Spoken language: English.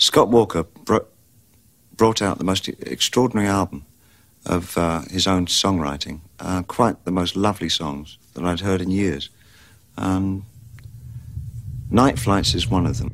Scott Walker bro- brought out the most extraordinary album of uh, his own songwriting. Uh, quite the most lovely songs that I'd heard in years. Um, Nite Flights is one of them.